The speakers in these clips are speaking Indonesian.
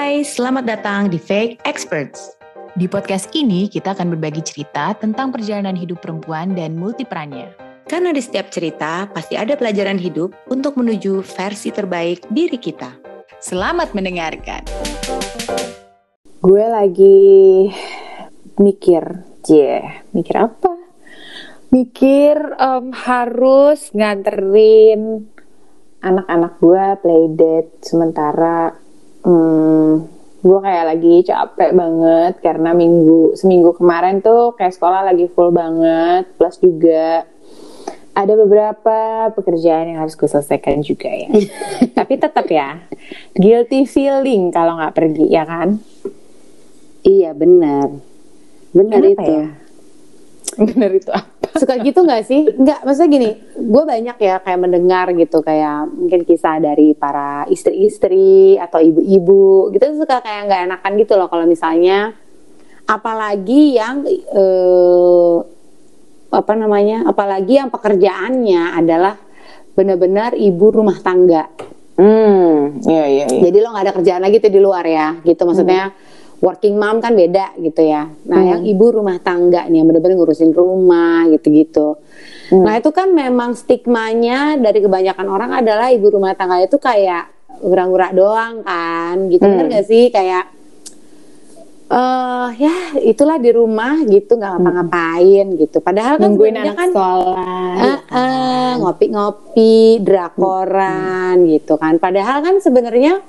Hai, selamat datang di Fake Experts. Di podcast ini kita akan berbagi cerita tentang perjalanan hidup perempuan dan multiperannya. Karena di setiap cerita pasti ada pelajaran hidup untuk menuju versi terbaik diri kita. Selamat mendengarkan. Gue lagi mikir, yeah, mikir apa? Mikir um, harus nganterin anak-anak gue playdate sementara hmm, gue kayak lagi capek banget karena minggu seminggu kemarin tuh kayak sekolah lagi full banget plus juga ada beberapa pekerjaan yang harus gue selesaikan juga ya. Tapi tetap ya guilty feeling kalau nggak pergi ya kan? Iya benar. Benar itu. ya? benar itu apa suka gitu nggak sih? Nggak, maksudnya gini, gue banyak ya kayak mendengar gitu kayak mungkin kisah dari para istri-istri atau ibu-ibu gitu suka kayak nggak enakan gitu loh kalau misalnya apalagi yang eh, apa namanya, apalagi yang pekerjaannya adalah benar-benar ibu rumah tangga. Hmm, iya iya. iya. Jadi lo nggak ada kerjaan lagi tuh di luar ya, gitu maksudnya. Hmm working mom kan beda gitu ya. Nah, hmm. yang ibu rumah tangga nih yang benar-benar ngurusin rumah gitu-gitu. Hmm. Nah, itu kan memang stigmanya dari kebanyakan orang adalah ibu rumah tangga itu kayak ura-ura doang kan. Gitu hmm. bener gak sih kayak uh, ya itulah di rumah gitu nggak ngapa-ngapain gitu. Padahal kan nungguin anak kan, sekolah, uh, uh, ngopi-ngopi, drakoran hmm. gitu kan. Padahal kan sebenarnya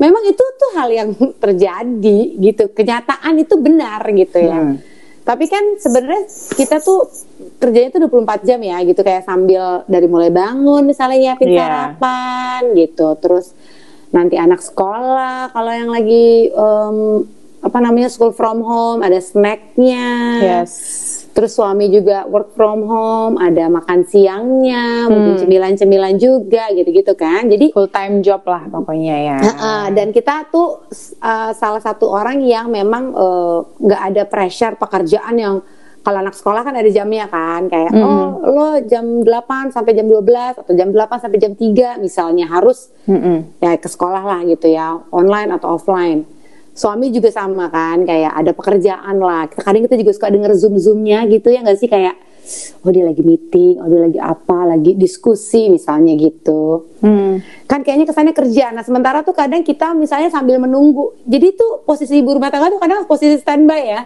memang itu tuh hal yang terjadi gitu. Kenyataan itu benar gitu ya. Hmm. tapi kan sebenarnya kita tuh kerjanya tuh 24 jam ya gitu. Kayak sambil dari mulai bangun misalnya nyiapin yeah. sarapan gitu. Terus nanti anak sekolah kalau yang lagi um, apa namanya school from home ada snacknya. Yes Terus suami juga work from home, ada makan siangnya, hmm. mungkin cemilan-cemilan juga gitu-gitu kan. Jadi full time job lah pokoknya ya. Uh, uh, dan kita tuh uh, salah satu orang yang memang nggak uh, ada pressure pekerjaan yang kalau anak sekolah kan ada jamnya kan kayak mm. oh lo jam 8 sampai jam 12 atau jam 8 sampai jam 3 misalnya harus mm -mm. ya ke sekolah lah gitu ya online atau offline suami juga sama kan kayak ada pekerjaan lah kadang kita juga suka denger zoom zoomnya gitu ya nggak sih kayak oh dia lagi meeting, oh dia lagi apa, lagi diskusi misalnya gitu. Hmm. Kan kayaknya kesannya kerja. Nah sementara tuh kadang kita misalnya sambil menunggu. Jadi tuh posisi ibu rumah tangga tuh kadang posisi standby ya.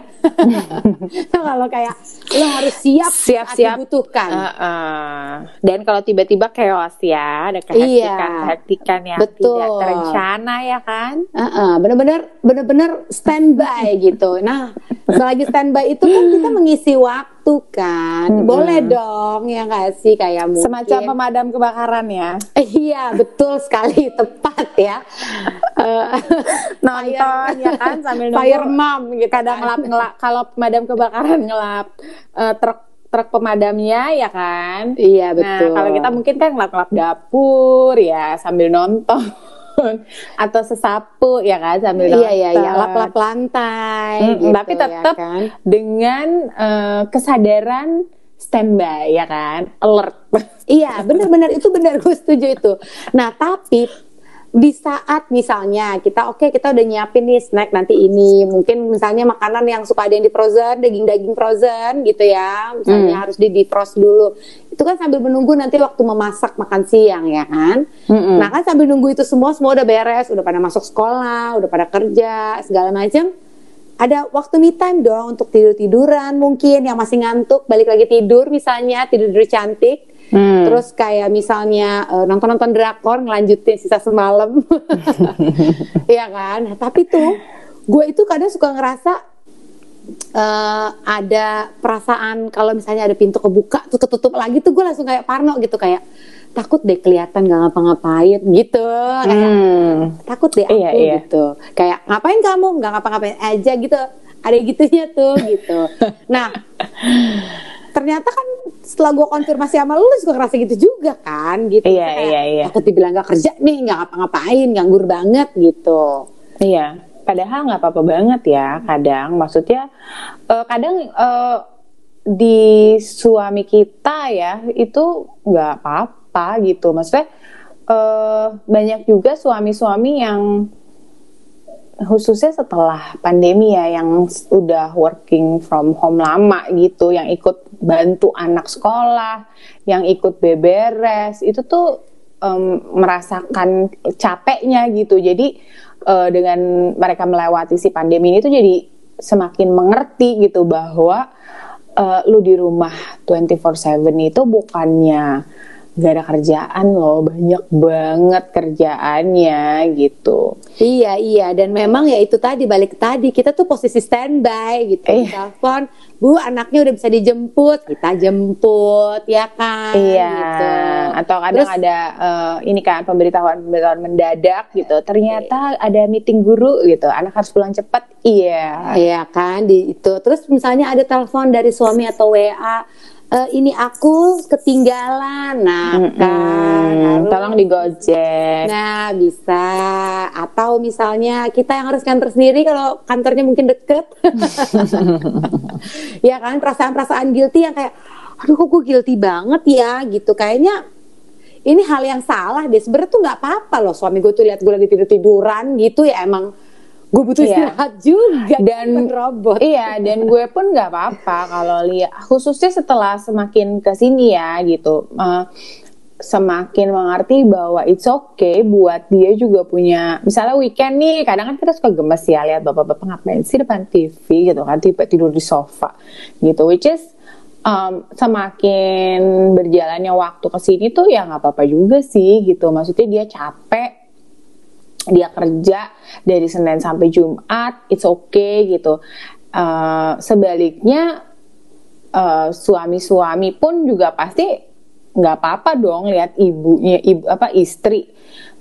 nah, kalau kayak lo harus siap siap-siap dibutuhkan. Uh, uh. Dan kalau tiba-tiba chaos ya, ada kehektikan-kehektikan iya, yang betul. tidak terencana ya kan? Uh, uh, bener-bener bener-bener standby gitu. Nah selagi standby itu kan kita mengisi waktu kan hmm. boleh dong ya nggak sih kayak mungkin semacam pemadam kebakaran ya iya betul sekali tepat ya. Uh, nonton. Ya kan sambil nunggu fire mom gitu kadang kan. ngelap ngelap. Kalau pemadam kebakaran ngelap uh, truk truk pemadamnya ya kan. Iya nah, betul. nah kalau kita mungkin kan ngelap ngelap dapur ya sambil nonton. Atau sesapu ya kan sambil iya iya iya lap-lap lantai hmm, gitu, tapi tetap ya kan? dengan uh, kesadaran standby ya kan? Alert. Iya benar-benar. Itu benar gue setuju itu. Nah tapi di saat misalnya kita oke okay, kita udah nyiapin nih snack nanti ini. Mungkin misalnya makanan yang suka ada yang di frozen daging-daging frozen gitu ya. Misalnya hmm. harus di defrost dulu. Itu kan sambil menunggu nanti waktu memasak makan siang ya kan? Hmm. nah kan sambil nunggu itu semua semua udah beres. Udah pada masuk sekolah udah pada kerja segala macam ada waktu me time dong untuk tidur tiduran mungkin yang masih ngantuk balik lagi tidur misalnya tidur tidur cantik Hmm. Terus kayak misalnya uh, nonton-nonton drakor ngelanjutin sisa semalam. Iya kan? Nah, tapi tuh gue itu kadang suka ngerasa uh, ada perasaan kalau misalnya ada pintu kebuka tuh ketutup lagi tuh gue langsung kayak parno gitu kayak takut deh kelihatan gak ngapa-ngapain gitu. Kayak hmm. takut deh aku iya, iya. gitu. Kayak ngapain kamu? Nggak ngapa-ngapain aja gitu. Ada gitunya tuh gitu. Nah ternyata kan setelah gue konfirmasi sama lu juga ngerasa gitu juga kan gitu. Iya kayak, iya iya. aku dibilang gak kerja nih nggak ngapa-ngapain nganggur banget gitu. Iya padahal nggak apa-apa banget ya kadang. Maksudnya uh, kadang uh, di suami kita ya itu nggak apa-apa gitu. Maksudnya uh, banyak juga suami-suami yang khususnya setelah pandemi ya yang udah working from home lama gitu yang ikut bantu anak sekolah yang ikut beberes itu tuh um, merasakan capeknya gitu. Jadi uh, dengan mereka melewati si pandemi ini tuh jadi semakin mengerti gitu bahwa uh, lu di rumah 24/7 itu bukannya gak ada kerjaan loh banyak banget kerjaannya gitu. Iya iya dan memang ya itu tadi balik tadi kita tuh posisi standby gitu. Eh. telepon bu anaknya udah bisa dijemput. Kita jemput ya kan iya gitu. atau kadang Terus, ada uh, ini kan pemberitahuan pemberitahuan mendadak gitu. Ternyata ada meeting guru gitu. Anak harus pulang cepat iya. Iya kan di itu. Terus misalnya ada telepon dari suami atau wa uh, ini aku ketinggalan. Nah, mm -hmm. kan harus, tolong digojek. Nah, bisa. Atau misalnya kita yang harus kantor sendiri kalau kantornya mungkin deket. ya kan perasaan-perasaan guilty yang kayak aduh kok gue guilty banget ya gitu kayaknya ini hal yang salah deh sebenarnya tuh nggak apa-apa loh suami gue tuh lihat gue lagi tidur tiduran gitu ya emang gue butuh iya. istirahat juga dan robot. iya dan gue pun nggak apa-apa kalau lihat khususnya setelah semakin ke sini ya gitu. Uh, semakin mengerti bahwa it's okay buat dia juga punya misalnya weekend nih kadang kan kita suka gemes ya lihat bapak-bapak ngapain sih depan TV gitu kan tiba tidur di sofa gitu. Which is um, semakin berjalannya waktu ke sini tuh ya nggak apa-apa juga sih gitu. Maksudnya dia capek dia kerja dari Senin sampai Jumat, it's okay gitu. Uh, sebaliknya uh, suami-suami pun juga pasti nggak apa-apa dong lihat ibunya, ibu apa istri.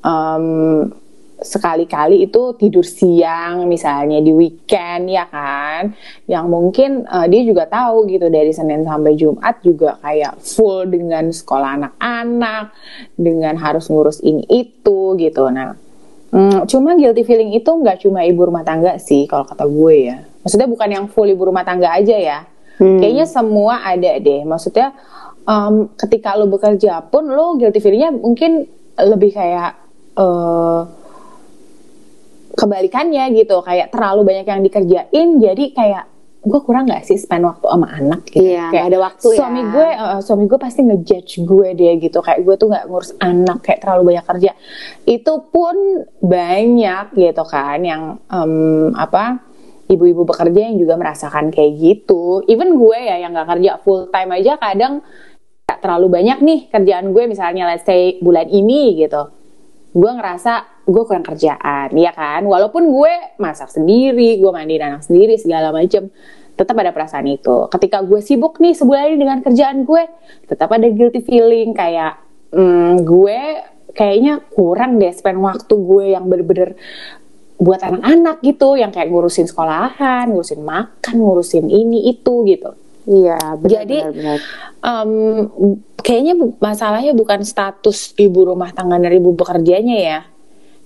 Um, sekali-kali itu tidur siang misalnya di weekend ya kan? Yang mungkin uh, dia juga tahu gitu dari Senin sampai Jumat juga kayak full dengan sekolah anak-anak dengan harus ngurus ini itu gitu. Nah Hmm, cuma guilty feeling itu nggak cuma ibu rumah tangga sih kalau kata gue ya. Maksudnya bukan yang full ibu rumah tangga aja ya. Hmm. Kayaknya semua ada deh. Maksudnya um, ketika lo bekerja pun lo guilty feelingnya mungkin lebih kayak uh, kebalikannya gitu. Kayak terlalu banyak yang dikerjain jadi kayak gue kurang nggak sih spend waktu sama anak gitu? Iya, kayak ada waktu suami ya. gue uh, suami gue pasti ngejudge gue dia gitu. Kayak gue tuh nggak ngurus anak kayak terlalu banyak kerja. Itu pun banyak gitu kan yang um, apa ibu-ibu bekerja yang juga merasakan kayak gitu. Even gue ya yang nggak kerja full time aja kadang gak terlalu banyak nih kerjaan gue. Misalnya let's say bulan ini gitu. Gue ngerasa gue kurang kerjaan, ya kan? Walaupun gue masak sendiri, gue mandi anak sendiri segala macem, tetap ada perasaan itu. Ketika gue sibuk nih sebulan ini dengan kerjaan gue, tetap ada guilty feeling kayak hmm, gue kayaknya kurang deh spend waktu gue yang bener-bener buat anak-anak gitu, yang kayak ngurusin sekolahan, ngurusin makan, ngurusin ini itu gitu. Iya, benar, Jadi benar, benar. Um, kayaknya masalahnya bukan status ibu rumah tangga dan ibu bekerjanya ya.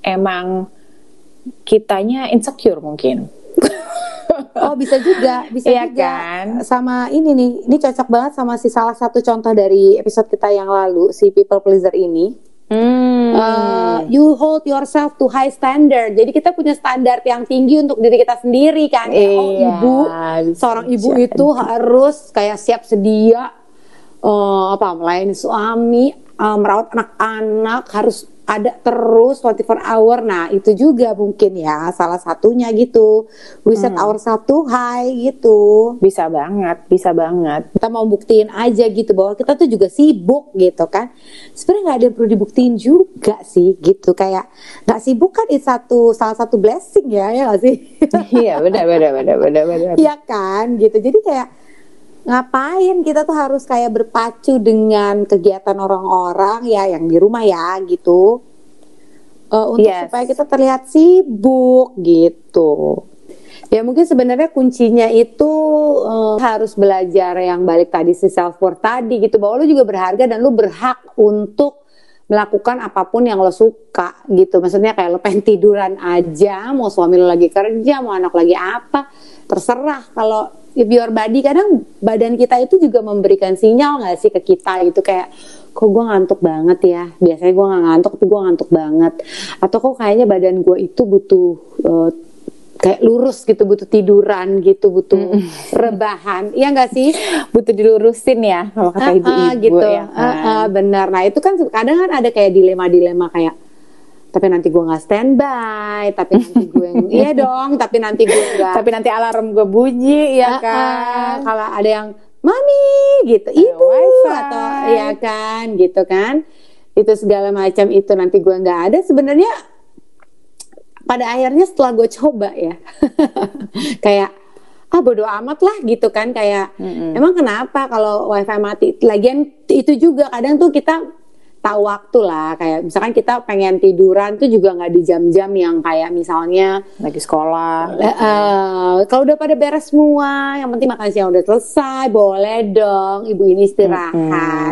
Emang kitanya insecure mungkin. oh bisa juga, bisa iya juga. Kan? Sama ini nih, ini cocok banget sama si salah satu contoh dari episode kita yang lalu si people pleaser ini. Hmm. Uh, you hold yourself to high standard. Jadi kita punya standar yang tinggi untuk diri kita sendiri kan. Oh iya, ibu, seorang ibu jadi. itu harus kayak siap sedia uh, apa melayani suami, uh, merawat anak-anak, harus ada terus 24 hour. Nah, itu juga mungkin ya salah satunya gitu. We set hmm. our satu high gitu. Bisa banget, bisa banget. Kita mau buktiin aja gitu bahwa kita tuh juga sibuk gitu kan. Sebenarnya nggak ada yang perlu dibuktiin juga sih gitu. Kayak nggak sibuk kan itu satu salah satu blessing ya ya gak sih? iya, benar benar benar benar benar. Iya kan gitu. Jadi kayak ngapain? Kita tuh harus kayak berpacu dengan kegiatan orang-orang ya yang di rumah ya gitu. Uh, untuk yes. supaya kita terlihat sibuk gitu. Ya mungkin sebenarnya kuncinya itu uh, harus belajar yang balik tadi si self worth tadi gitu. Bahwa lu juga berharga dan lu berhak untuk melakukan apa pun yang lo suka gitu. Maksudnya kayak lo pengen tiduran aja mau suami lo lagi kerja mau anak lagi apa terserah. Kalau if your body kadang badan kita itu juga memberikan sinyal nggak sih ke kita gitu? Kayak kok gue ngantuk banget ya? Biasanya gue nggak ngantuk tapi gue ngantuk banget. Atau kok kayaknya badan gue itu butuh uh, kayak lurus gitu butuh tiduran gitu butuh rebahan. Iya nggak sih? Butuh dilurusin ya kalau kata Ah, ah, ibu-ibu gitu. ya. Ah, ah, kan? benar. Nah itu kan kadang kan ada kayak dilema-dilema kayak tapi nanti gue nggak standby tapi nanti gue iya dong tapi nanti gue nggak tapi nanti alarm gue bunyi ya ah, kan? Kalau ada yang mami gitu ibu wifi. atau ya kan gitu kan. Itu segala macam itu nanti gue nggak ada. Sebenarnya pada akhirnya setelah gue coba ya kayak ah bodo amat lah gitu kan kayak emang kenapa kalau wifi mati? Lagian itu juga kadang tuh kita tahu waktu lah kayak misalkan kita pengen tiduran tuh juga nggak di jam-jam yang kayak misalnya lagi sekolah eh, kalau udah pada beres semua, yang penting makan siang udah selesai, boleh dong ibu ini istirahat,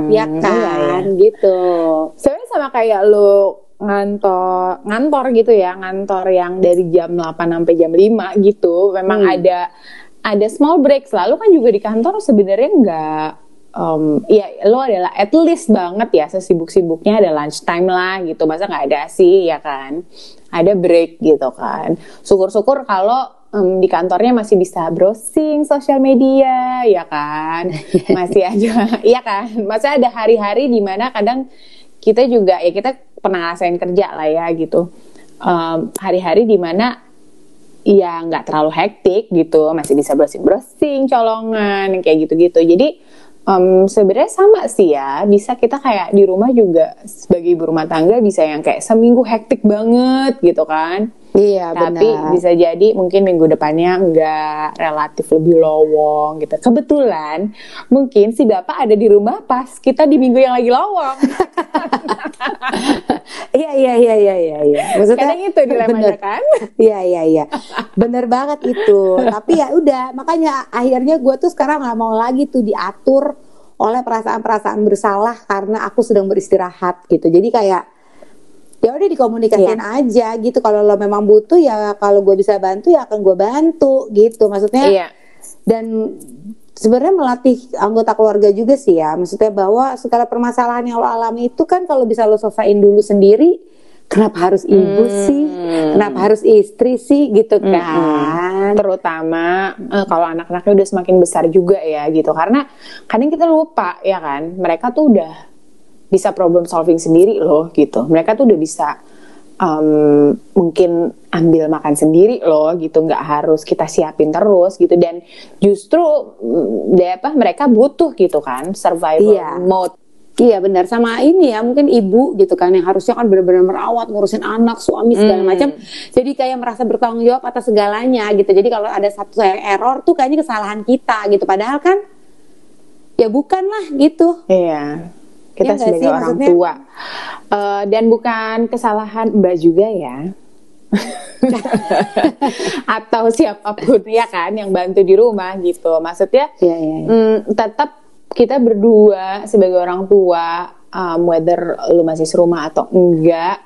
Mm-mm. ya kan, Iya, gitu. sebenarnya sama kayak lu ngantor ngantor gitu ya ngantor yang dari jam 8 sampai jam 5 gitu memang Hmm. ada ada small break selalu kan juga di kantor sebenarnya nggak um, ya lo adalah at least banget ya sesibuk-sibuknya ada lunch time lah gitu. Masa nggak ada sih ya kan? Ada break gitu kan. Syukur-syukur kalau em, di kantornya masih bisa browsing sosial media ya kan? Masih ada ya kan? Masih ada hari-hari di mana kadang kita juga ya kita pernah ngerasain kerja lah ya gitu. Em, hari-hari di mana ya nggak terlalu hektik gitu. Masih bisa browsing browsing colongan kayak gitu-gitu. Jadi em, sebenarnya sama sih ya. Bisa kita kayak di rumah juga sebagai ibu rumah tangga bisa yang kayak seminggu hektik banget gitu kan Iya, tapi benar. bisa jadi mungkin minggu depannya nggak relatif lebih lowong gitu kebetulan mungkin si bapak ada di rumah pas kita di minggu yang lagi lowong Iya, iya, iya, iya, iya, iya. Maksudnya kadang itu dilemanya bener. kan Iya, iya, iya. Bener banget itu. Tapi ya udah, makanya akhirnya gue tuh sekarang nggak mau lagi tuh diatur oleh perasaan-perasaan bersalah karena aku sedang beristirahat gitu. Jadi kayak ya udah dikomunikasiin aja gitu. Kalau lo memang butuh ya kalau gue bisa bantu ya akan gue bantu gitu. Maksudnya iya. dan sebenarnya melatih anggota keluarga juga sih ya. Maksudnya bahwa segala permasalahan yang lo alami itu kan kalau bisa lo selesaiin dulu sendiri kenapa harus ibu sih? Kenapa harus istri sih? Gitu kan. Terutama eh, kalau anak-anaknya udah semakin besar juga ya gitu. Karena kadang kita lupa ya kan? Mereka tuh udah bisa problem solving sendiri loh gitu. Mereka tuh udah bisa em, mungkin ambil makan sendiri loh gitu. Nggak harus kita siapin terus gitu. Dan justru mm, deh apa mereka butuh gitu kan survival Iya. mode. Iya benar. Sama ini ya mungkin ibu gitu kan yang harusnya kan benar-benar merawat ngurusin anak suami segala Hmm. macam. Jadi kayak merasa bertanggung jawab atas segalanya gitu. Jadi kalau ada satu yang error tuh kayaknya kesalahan kita gitu. Padahal kan ya bukan lah gitu. Iya, kita Iya nggak sebagai sih? orang Maksudnya- tua Eh, dan bukan kesalahan Mbak juga ya, atau siapa pun ya kan yang bantu di rumah gitu. Maksudnya Iya iya. iya. mm, tetap kita berdua sebagai orang tua, um, whether lu masih serumah atau enggak,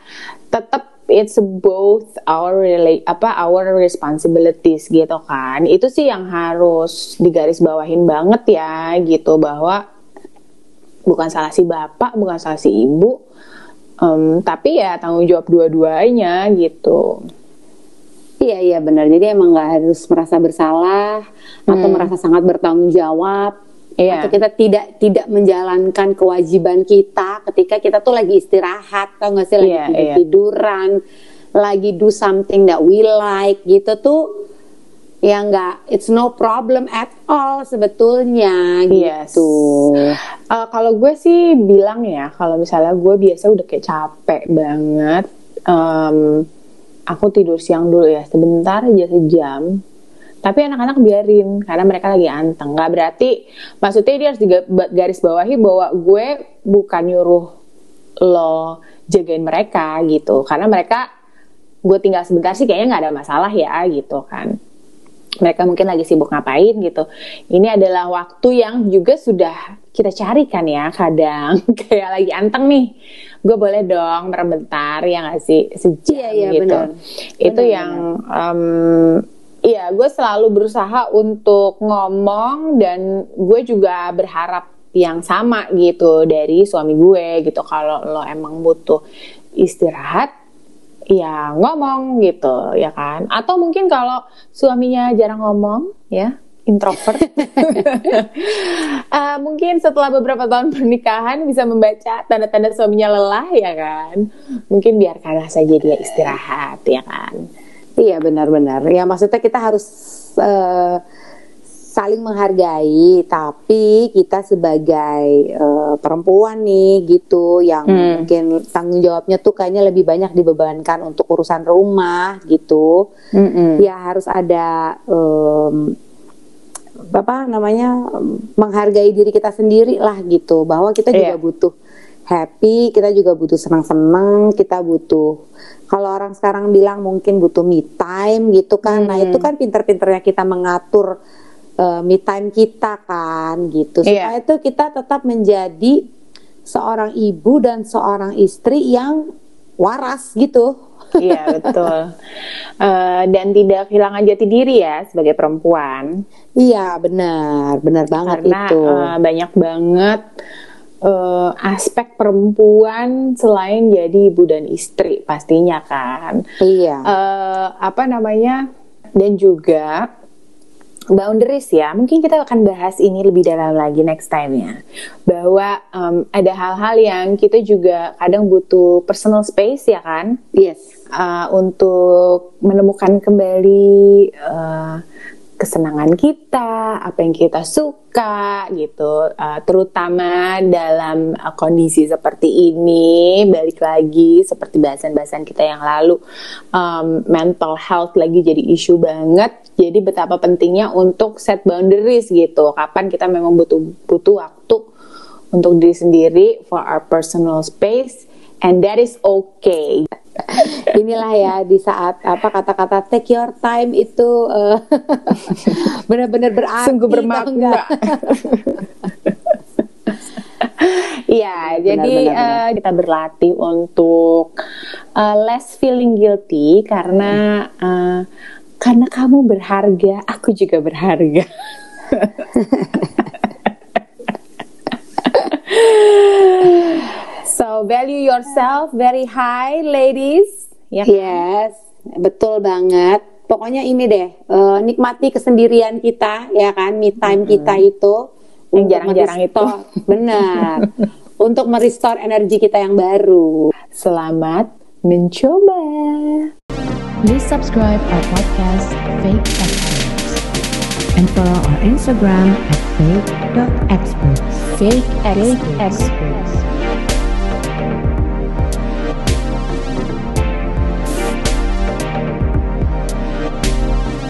tetap it's both our rela- apa our responsibilities gitu kan. Itu sih yang harus digarisbawahin banget ya gitu bahwa bukan salah si bapak, bukan salah si ibu, em, tapi ya tanggung jawab dua-duanya gitu. Iya iya benar. Jadi emang nggak harus merasa bersalah atau merasa sangat bertanggung jawab. Iya. Atau kita tidak tidak menjalankan kewajiban kita ketika kita tuh lagi istirahat, tau gak sih lagi Iya, tidur iya. tiduran, lagi do something that we like gitu tuh ya nggak it's no problem at all sebetulnya Yes. gitu. Eh, kalau gue sih bilang ya, kalau misalnya gue biasa udah kayak capek banget, em, aku tidur siang dulu ya, sebentar aja sejam. Tapi anak-anak biarin karena mereka lagi anteng. Gak berarti, maksudnya dia harus garis bawahi bahwa gue bukan nyuruh lo jagain mereka gitu. Karena mereka gue tinggal sebentar sih kayaknya nggak ada masalah ya gitu kan mereka mungkin lagi sibuk ngapain gitu. Ini adalah waktu yang juga sudah kita cari kan ya kadang kayak lagi anteng nih. Gue boleh dong merem bentar ya nggak sih sejam Iya, iya, gitu. benar. Itu Benar, yang em, Iya, gue selalu berusaha untuk ngomong dan gue juga berharap yang sama gitu dari suami gue gitu. Kalau lo emang butuh istirahat, ya ngomong gitu ya kan? Atau mungkin kalau suaminya jarang ngomong ya introvert. Uh, mungkin setelah beberapa tahun pernikahan bisa membaca tanda-tanda suaminya lelah ya kan? Mungkin biarkanlah saja dia istirahat ya kan? Iya benar-benar. Ya maksudnya kita harus uh, saling menghargai tapi kita sebagai uh, perempuan nih gitu yang hmm. mungkin tanggung jawabnya tuh kayaknya lebih banyak dibebankan untuk urusan rumah gitu hmm. ya harus ada um, apa namanya menghargai diri kita sendiri lah gitu bahwa kita juga yeah. butuh happy kita juga butuh senang-senang kita butuh kalau orang sekarang bilang mungkin butuh me time gitu kan hmm. nah itu kan pinter-pinternya kita mengatur uh, me time kita kan gitu iya. supaya yeah. itu kita tetap menjadi seorang ibu dan seorang istri yang waras gitu. iya betul. Uh, dan tidak kehilangan jati diri ya sebagai perempuan. Iya benar, benar banget Karena, itu. Uh, banyak banget uh, aspek perempuan selain jadi ibu dan istri pastinya kan. Iya. Uh, apa namanya? Dan juga boundaries ya. Mungkin kita akan bahas ini lebih dalam lagi next time ya. Bahwa um, ada hal-hal yang kita juga kadang butuh personal space ya kan? Yes. Uh, untuk menemukan kembali uh, kesenangan kita, apa yang kita suka gitu, uh, terutama dalam uh, kondisi seperti ini, balik lagi seperti bahasan-bahasan kita yang lalu, um, mental health lagi jadi isu banget, jadi betapa pentingnya untuk set boundaries gitu, kapan kita memang butuh butuh waktu untuk diri sendiri for our personal space, and that is okay inilah ya di saat apa kata-kata take your time itu uh, benar-benar berarti sungguh bermakna Iya, jadi benar, benar. Uh, kita berlatih untuk uh, less feeling guilty karena uh, karena kamu berharga, aku juga berharga. So value yourself very high, ladies. Ya kan? Yes, betul banget. Pokoknya ini deh, uh, nikmati kesendirian kita, ya kan, me time hmm. kita itu. Yang jarang-jarang itu. Benar. untuk merestore energi kita yang baru. Selamat mencoba. Please subscribe our podcast Fake Experts and follow our Instagram at fake.experts. Fake experts. Fake experts.